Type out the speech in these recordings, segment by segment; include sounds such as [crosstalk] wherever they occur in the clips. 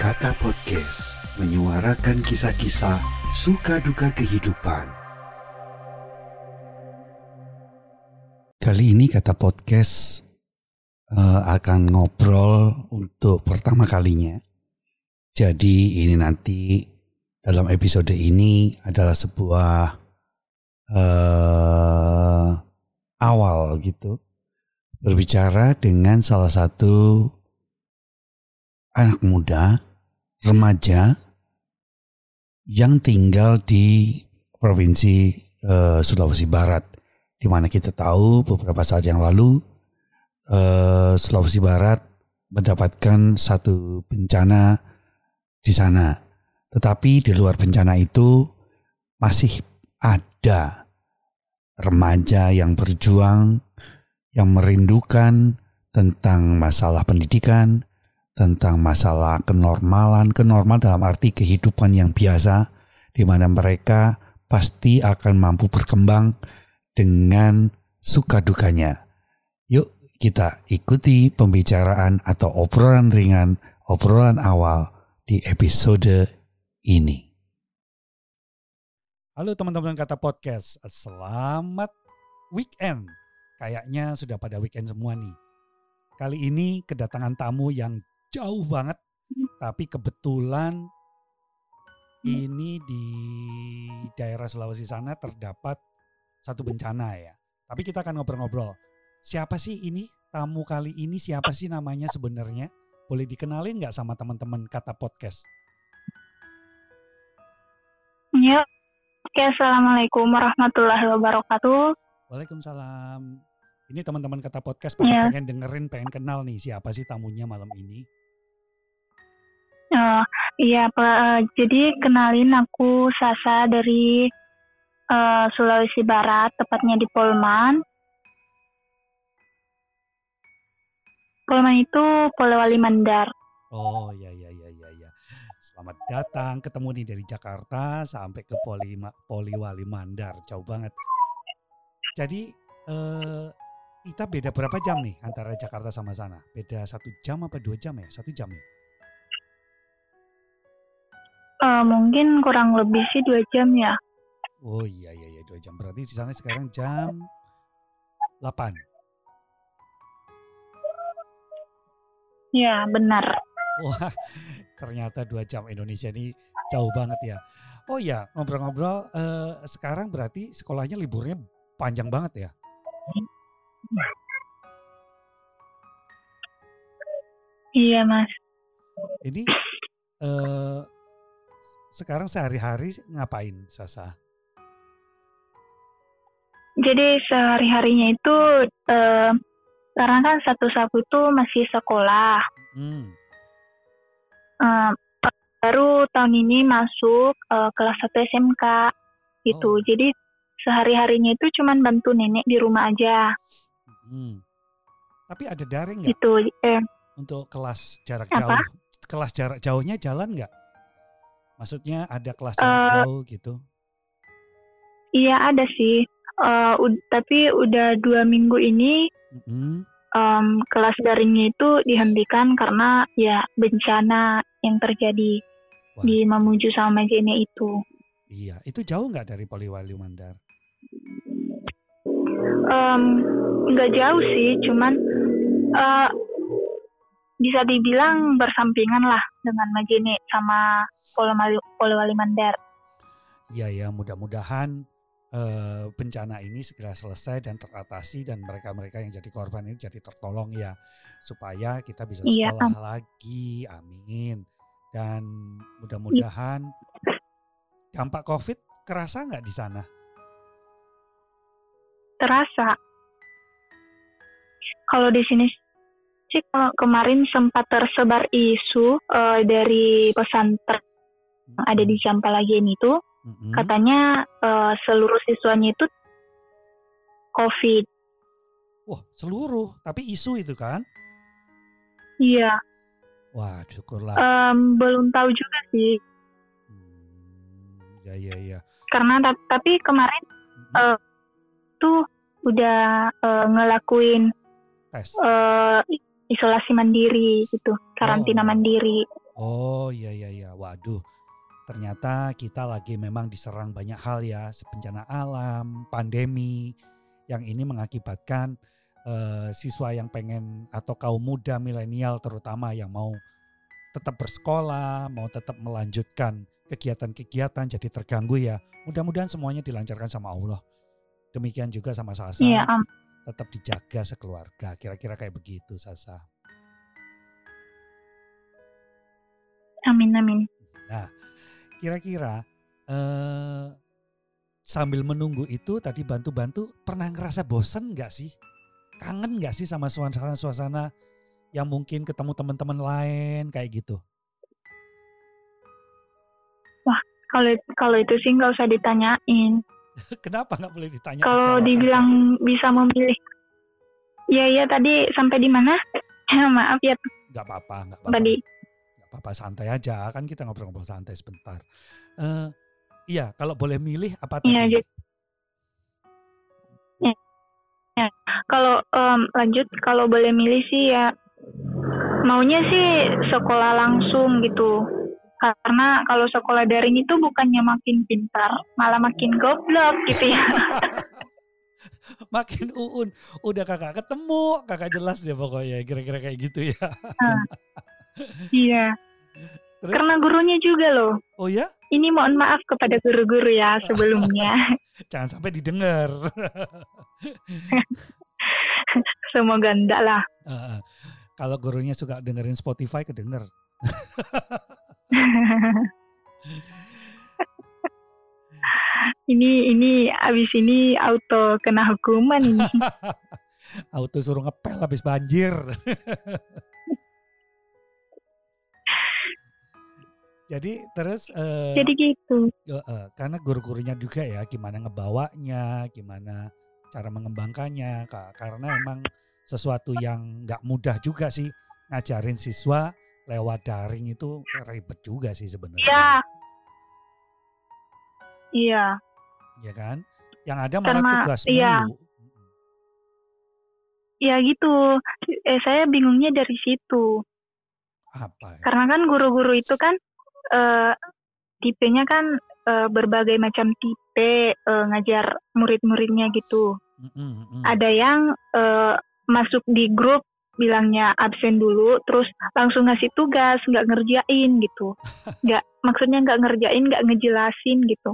Kata Podcast menyuarakan kisah-kisah suka duka kehidupan. Kali ini Kata Podcast uh, akan ngobrol untuk pertama kalinya. Jadi ini nanti dalam episode ini adalah sebuah uh, awal gitu berbicara dengan salah satu anak muda, remaja yang tinggal di provinsi uh, Sulawesi Barat, di mana kita tahu beberapa saat yang lalu uh, Sulawesi Barat mendapatkan satu bencana di sana. Tetapi di luar bencana itu masih ada remaja yang berjuang yang merindukan tentang masalah pendidikan, tentang masalah kenormalan, kenormal dalam arti kehidupan yang biasa, di mana mereka pasti akan mampu berkembang dengan suka dukanya. Yuk kita ikuti pembicaraan atau obrolan ringan, obrolan awal di episode ini. Halo teman-teman kata podcast, selamat weekend Kayaknya sudah pada weekend semua nih. Kali ini kedatangan tamu yang jauh banget, tapi kebetulan ini di daerah Sulawesi sana terdapat satu bencana ya. Tapi kita akan ngobrol-ngobrol. Siapa sih ini tamu kali ini? Siapa sih namanya sebenarnya? Boleh dikenalin nggak sama teman-teman kata podcast? Ya, Oke, Assalamualaikum warahmatullahi wabarakatuh. Waalaikumsalam. Ini teman-teman kata podcast pada yeah. pengen dengerin, pengen kenal nih siapa sih tamunya malam ini. Uh, iya, uh, jadi kenalin aku Sasa dari uh, Sulawesi Barat, tepatnya di Polman. Polman itu Polewali Mandar. Oh iya iya iya iya ya. Selamat datang ketemu nih dari Jakarta sampai ke Poli Poliwali Mandar. Jauh banget. Jadi eh, kita beda berapa jam nih antara Jakarta sama sana? Beda satu jam apa dua jam ya? Satu jam ya? Uh, mungkin kurang lebih sih dua jam ya. Oh iya iya iya dua jam. Berarti di sana sekarang jam 8. Ya benar. Wah ternyata dua jam Indonesia ini jauh banget ya. Oh iya ngobrol-ngobrol uh, sekarang berarti sekolahnya liburnya panjang banget ya? Iya mas. Ini uh, sekarang sehari-hari ngapain Sasa? Jadi sehari-harinya itu uh, karena kan satu sabu itu masih sekolah. Hmm. Uh, baru tahun ini masuk uh, kelas 1 SMK gitu. Oh. Jadi sehari-harinya itu cuman bantu nenek di rumah aja. Hmm. Tapi ada daring nggak? Itu eh. Untuk kelas jarak Apa? jauh. Kelas jarak jauhnya jalan nggak? Maksudnya ada kelas uh, gitu? Iya ada sih. Uh, tapi udah dua minggu ini mm-hmm. um, kelas daringnya itu dihentikan karena ya bencana yang terjadi Wah. di Mamuju sama Majene itu. Iya, itu jauh nggak dari Poliwali Mandar? Um, nggak jauh sih, cuman uh, bisa dibilang bersampingan lah dengan Majene sama Polewali Mandar. Iya ya, mudah-mudahan uh, bencana ini segera selesai dan teratasi dan mereka-mereka yang jadi korban ini jadi tertolong ya supaya kita bisa iya, sekolah iya. lagi. Amin. Dan mudah-mudahan dampak COVID kerasa nggak di sana? Terasa. Kalau di sini sih kemarin sempat tersebar isu uh, dari pesantren yang ada di Jampalagian itu, mm-hmm. katanya uh, seluruh siswanya itu COVID. Wah, seluruh, tapi isu itu kan? Iya. Wah, syukurlah. Um, belum tahu juga sih. Hmm, ya, ya, ya. Karena tapi kemarin mm-hmm. uh, tuh udah uh, ngelakuin tes uh, isolasi mandiri gitu, karantina oh. mandiri. Oh iya iya iya. Waduh. Ternyata kita lagi memang diserang banyak hal ya, bencana alam, pandemi yang ini mengakibatkan uh, siswa yang pengen atau kaum muda milenial terutama yang mau tetap bersekolah, mau tetap melanjutkan kegiatan-kegiatan jadi terganggu ya. Mudah-mudahan semuanya dilancarkan sama Allah. Demikian juga sama Sasa. Iya, um. Tetap dijaga sekeluarga. Kira-kira kayak begitu Sasa. Amin amin. Nah, kira-kira eh, sambil menunggu itu tadi bantu-bantu pernah ngerasa bosen nggak sih? Kangen nggak sih sama suasana-suasana yang mungkin ketemu teman-teman lain kayak gitu? Wah, kalau kalau itu sih nggak usah ditanyain. [laughs] Kenapa nggak boleh ditanya? Kalau dibilang bisa memilih, Iya iya tadi sampai di mana? [laughs] Maaf ya. Gak apa-apa, gak apa-apa. Tadi apa-apa santai aja kan kita ngobrol-ngobrol santai sebentar. Uh, iya kalau boleh milih apa tadi? Iya, ya, ya. Kalau um, lanjut kalau boleh milih sih ya maunya sih sekolah langsung gitu. Karena kalau sekolah daring itu bukannya makin pintar, malah makin goblok gitu ya. [laughs] makin uun udah kakak ketemu kakak jelas deh pokoknya kira-kira kayak gitu ya nah, [laughs] Iya. Terus? Karena gurunya juga loh. Oh ya? Ini mohon maaf kepada guru-guru ya sebelumnya. [laughs] Jangan sampai didengar. Semoga enggak lah. Uh, kalau gurunya suka dengerin Spotify kedenger. [laughs] ini ini abis ini auto kena hukuman ini. [laughs] auto suruh ngepel habis banjir. [laughs] Jadi terus uh, Jadi gitu. Uh, uh, karena guru-gurunya juga ya gimana ngebawanya, gimana cara mengembangkannya kak. Karena emang sesuatu yang nggak mudah juga sih ngajarin siswa lewat daring itu ribet juga sih sebenarnya. Iya. Iya. Iya kan? Yang ada malah Karena, tugas iya. mulu. Iya gitu. Eh saya bingungnya dari situ. Apa? Ya? Karena kan guru-guru itu kan uh, tipenya kan uh, berbagai macam tipe uh, ngajar murid-muridnya gitu. Mm-hmm. Ada yang uh, masuk di grup bilangnya absen dulu, terus langsung ngasih tugas, nggak ngerjain gitu. [laughs] Nggak, maksudnya nggak ngerjain, nggak ngejelasin gitu.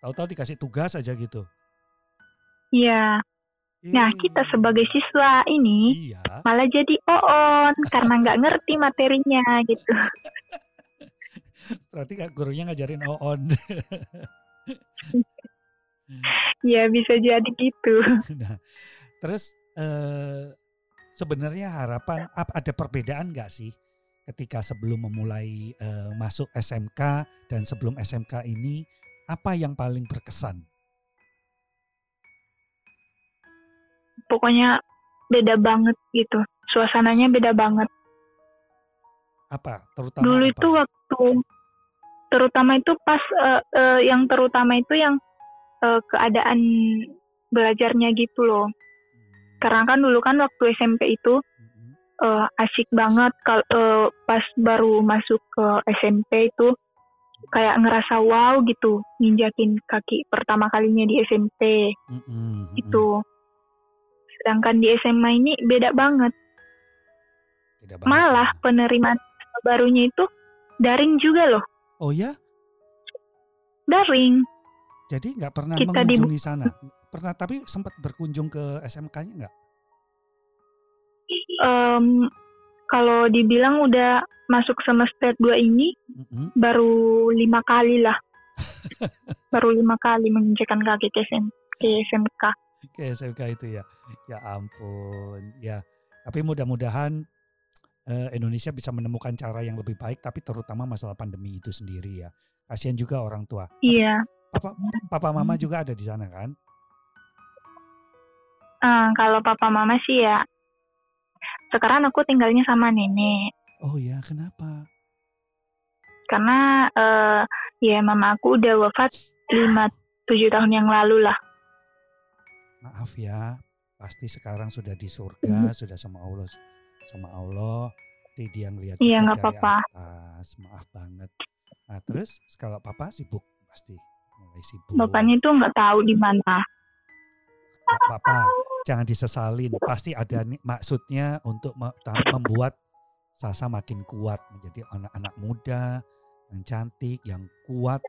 Tahu-tahu dikasih tugas aja gitu. Iya. Nah, kita sebagai siswa ini iya. malah jadi on karena nggak ngerti materinya gitu. [laughs] Berarti kak gurunya ngajarin on. ya bisa jadi gitu. [laughs] Nah, terus eh, sebenarnya harapan ada perbedaan nggak sih ketika sebelum memulai eh, masuk SMK dan sebelum SMK ini apa yang paling berkesan? Pokoknya beda banget gitu. Suasananya beda banget. Apa? Terutama Dulu apa? itu waktu terutama itu pas uh, uh, yang terutama itu yang uh, keadaan belajarnya gitu loh. Karena kan dulu kan waktu SMP itu uh, asik banget kalau uh, pas baru masuk ke SMP itu kayak ngerasa wow gitu nginjakin kaki pertama kalinya di SMP mm-hmm. gitu. Sedangkan di SMA ini beda banget. Beda banget. Malah penerimaan barunya itu daring juga loh. Oh ya? Daring. Jadi nggak pernah Kita mengunjungi di... sana? Pernah tapi sempat berkunjung ke SMK-nya nggak? Um, kalau dibilang udah masuk semester 2 ini mm-hmm. baru lima kali lah. [laughs] baru lima kali menginjakan kaki ke, SM, ke SMK. Ke SMK itu ya. Ya ampun. Ya. Tapi mudah-mudahan uh, Indonesia bisa menemukan cara yang lebih baik tapi terutama masalah pandemi itu sendiri ya. Kasihan juga orang tua. Iya. Papa, papa mama juga ada di sana kan? Uh, kalau papa mama sih ya sekarang aku tinggalnya sama nenek. Oh ya, kenapa? Karena uh, ya mama aku udah wafat lima tujuh tahun yang lalu lah. Maaf ya, pasti sekarang sudah di surga, sudah sama Allah sama Allah Pasti dia ngeliat Iya nggak apa-apa. Maaf banget. Nah terus kalau papa sibuk pasti mulai sibuk. Bapaknya itu nggak tahu di mana. Apa-apa, jangan disesalin. Pasti ada maksudnya untuk membuat Sasa makin kuat menjadi anak-anak muda yang cantik, yang kuat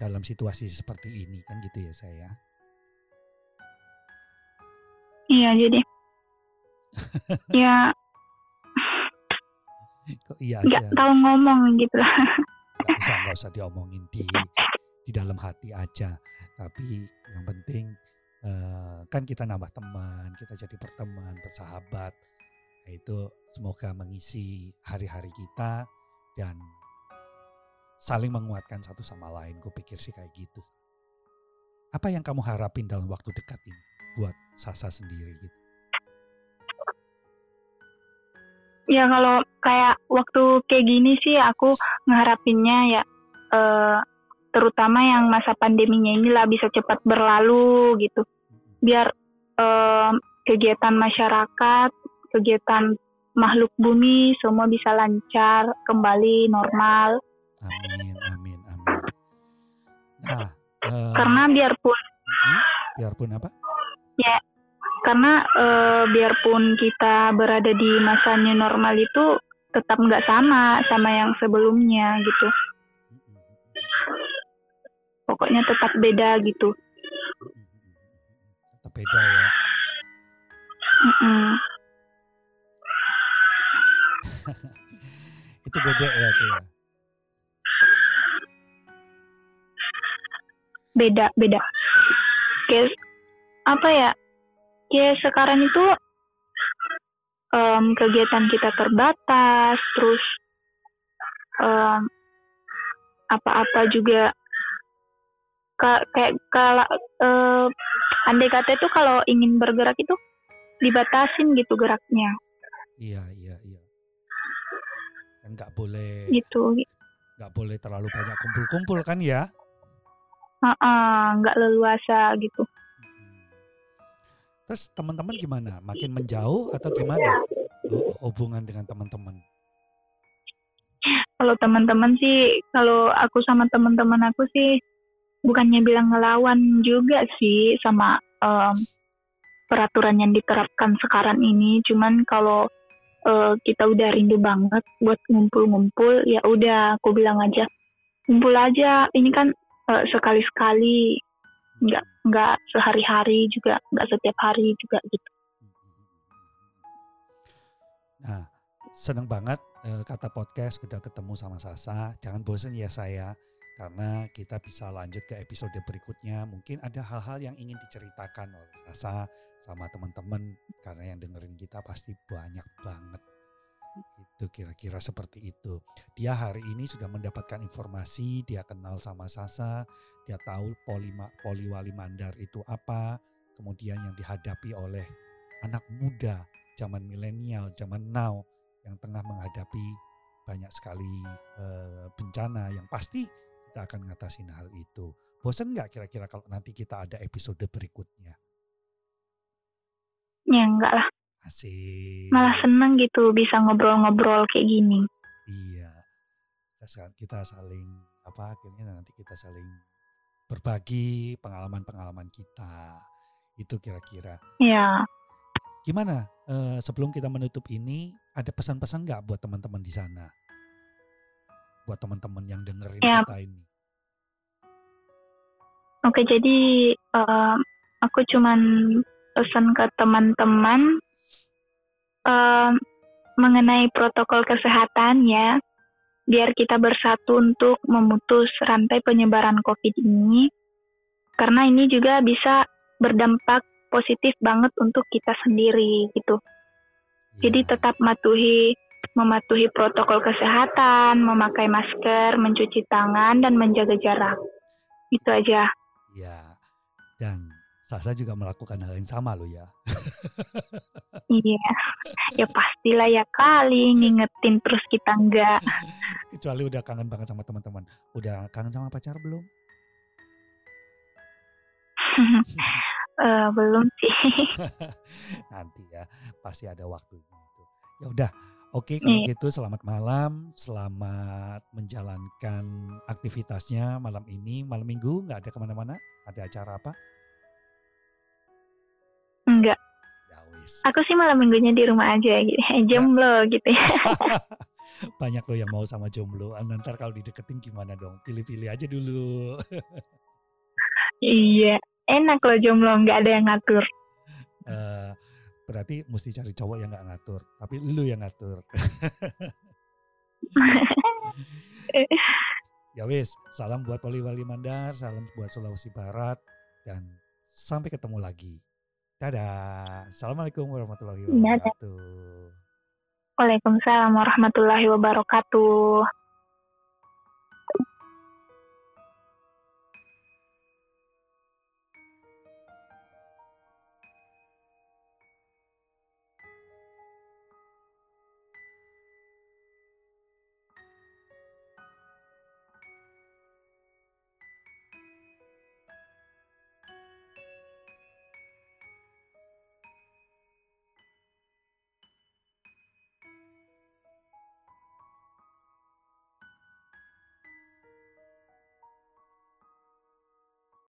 dalam situasi seperti ini kan gitu ya saya. Iya jadi. [laughs] ya Kok iya aja? tahu ngomong gitu lah. Nggak usah nggak usah diomongin di di dalam hati aja. Tapi yang penting eh, kan kita nambah teman, kita jadi berteman, bersahabat. Nah, itu semoga mengisi hari-hari kita dan saling menguatkan satu sama lain. Gue pikir sih kayak gitu. Apa yang kamu harapin dalam waktu dekat ini buat Sasa sendiri gitu? Ya kalau kayak waktu kayak gini sih aku ngeharapinnya ya eh, terutama yang masa pandeminya inilah bisa cepat berlalu gitu. Biar eh, kegiatan masyarakat, kegiatan makhluk bumi semua bisa lancar, kembali normal. Amin, amin, amin. Nah, eh, Karena biarpun mm, biarpun apa? karena eh, biarpun kita berada di masa new normal itu tetap nggak sama sama yang sebelumnya gitu. Pokoknya tetap beda gitu. Beda ya. [laughs] Itu beda ya tuh ya. Beda beda. Kayak apa ya? Kayak sekarang itu em, kegiatan kita terbatas, terus em, apa-apa juga kayak kalau eh, andai kata itu kalau ingin bergerak itu dibatasin gitu geraknya Iya, iya, iya. Kan nggak boleh gitu nggak boleh terlalu banyak kumpul-kumpul kan ya. Heeh, nggak leluasa gitu. Terus teman-teman gimana? Makin menjauh atau gimana? Hu- Hubungan dengan teman-teman. kalau teman-teman sih kalau aku sama teman-teman aku sih bukannya bilang ngelawan juga sih sama em, peraturan yang diterapkan sekarang ini. Cuman kalau eh, kita udah rindu banget buat ngumpul-ngumpul ya udah aku bilang aja ngumpul aja. Ini kan eh, sekali-sekali nggak nggak sehari-hari juga nggak setiap hari juga gitu. Nah, seneng banget eh, kata podcast udah ketemu sama Sasa. Jangan bosan ya saya, karena kita bisa lanjut ke episode berikutnya. Mungkin ada hal-hal yang ingin diceritakan oleh Sasa sama teman-teman, karena yang dengerin kita pasti banyak banget. Itu kira-kira seperti itu. Dia hari ini sudah mendapatkan informasi, dia kenal sama Sasa, dia tahu polima, poliwali mandar itu apa, kemudian yang dihadapi oleh anak muda zaman milenial, zaman now yang tengah menghadapi banyak sekali eh, bencana yang pasti kita akan ngatasin hal itu. Bosan nggak kira-kira kalau nanti kita ada episode berikutnya? ya enggak lah Asik. malah seneng gitu bisa ngobrol-ngobrol kayak gini Iya. Kita, sa- kita saling apa akhirnya nanti kita saling berbagi pengalaman-pengalaman kita. Itu kira-kira. ya Gimana eh, sebelum kita menutup ini ada pesan-pesan nggak buat teman-teman di sana? Buat teman-teman yang dengerin Ya. kita ini. Oke, jadi em, aku cuman pesan ke teman-teman em, mengenai protokol kesehatan ya, biar kita bersatu untuk memutus rantai penyebaran COVID ini, karena ini juga bisa berdampak positif banget untuk kita sendiri gitu. Jadi Ya. tetap matuhi mematuhi protokol kesehatan, memakai masker, mencuci tangan dan menjaga jarak. Itu aja. Ya. Dan Sasa juga melakukan hal yang sama loh ya. [laughs] Iya, ya pastilah ya kali ngingetin terus kita enggak. [laughs] Kecuali udah kangen banget sama teman-teman. Udah kangen sama pacar belum? [laughs] Eh, belum sih. Nanti ya, pasti ada waktunya. Ya udah, Oke, kalau iya. gitu selamat malam, selamat menjalankan aktivitasnya malam ini. Malam minggu nggak ada ke mana-mana? Ada acara apa? Enggak. Ya wis. Aku sih malam minggunya di rumah aja gitu, [laughs] ya. jomblo gitu ya. [laughs] Banyak loh yang mau sama jomblo. Ah, nanti kalau dideketin gimana dong? Pilih-pilih aja dulu. [laughs] iya, enak loh jomblo, nggak ada yang ngatur. Uh, berarti mesti cari cowok yang nggak ngatur tapi lu yang ngatur. [laughs] Ya wis salam buat Poliwali Mandar salam buat Sulawesi Barat dan sampai ketemu lagi. Dadah. Assalamualaikum warahmatullahi wabarakatuh. Waalaikumsalam warahmatullahi wabarakatuh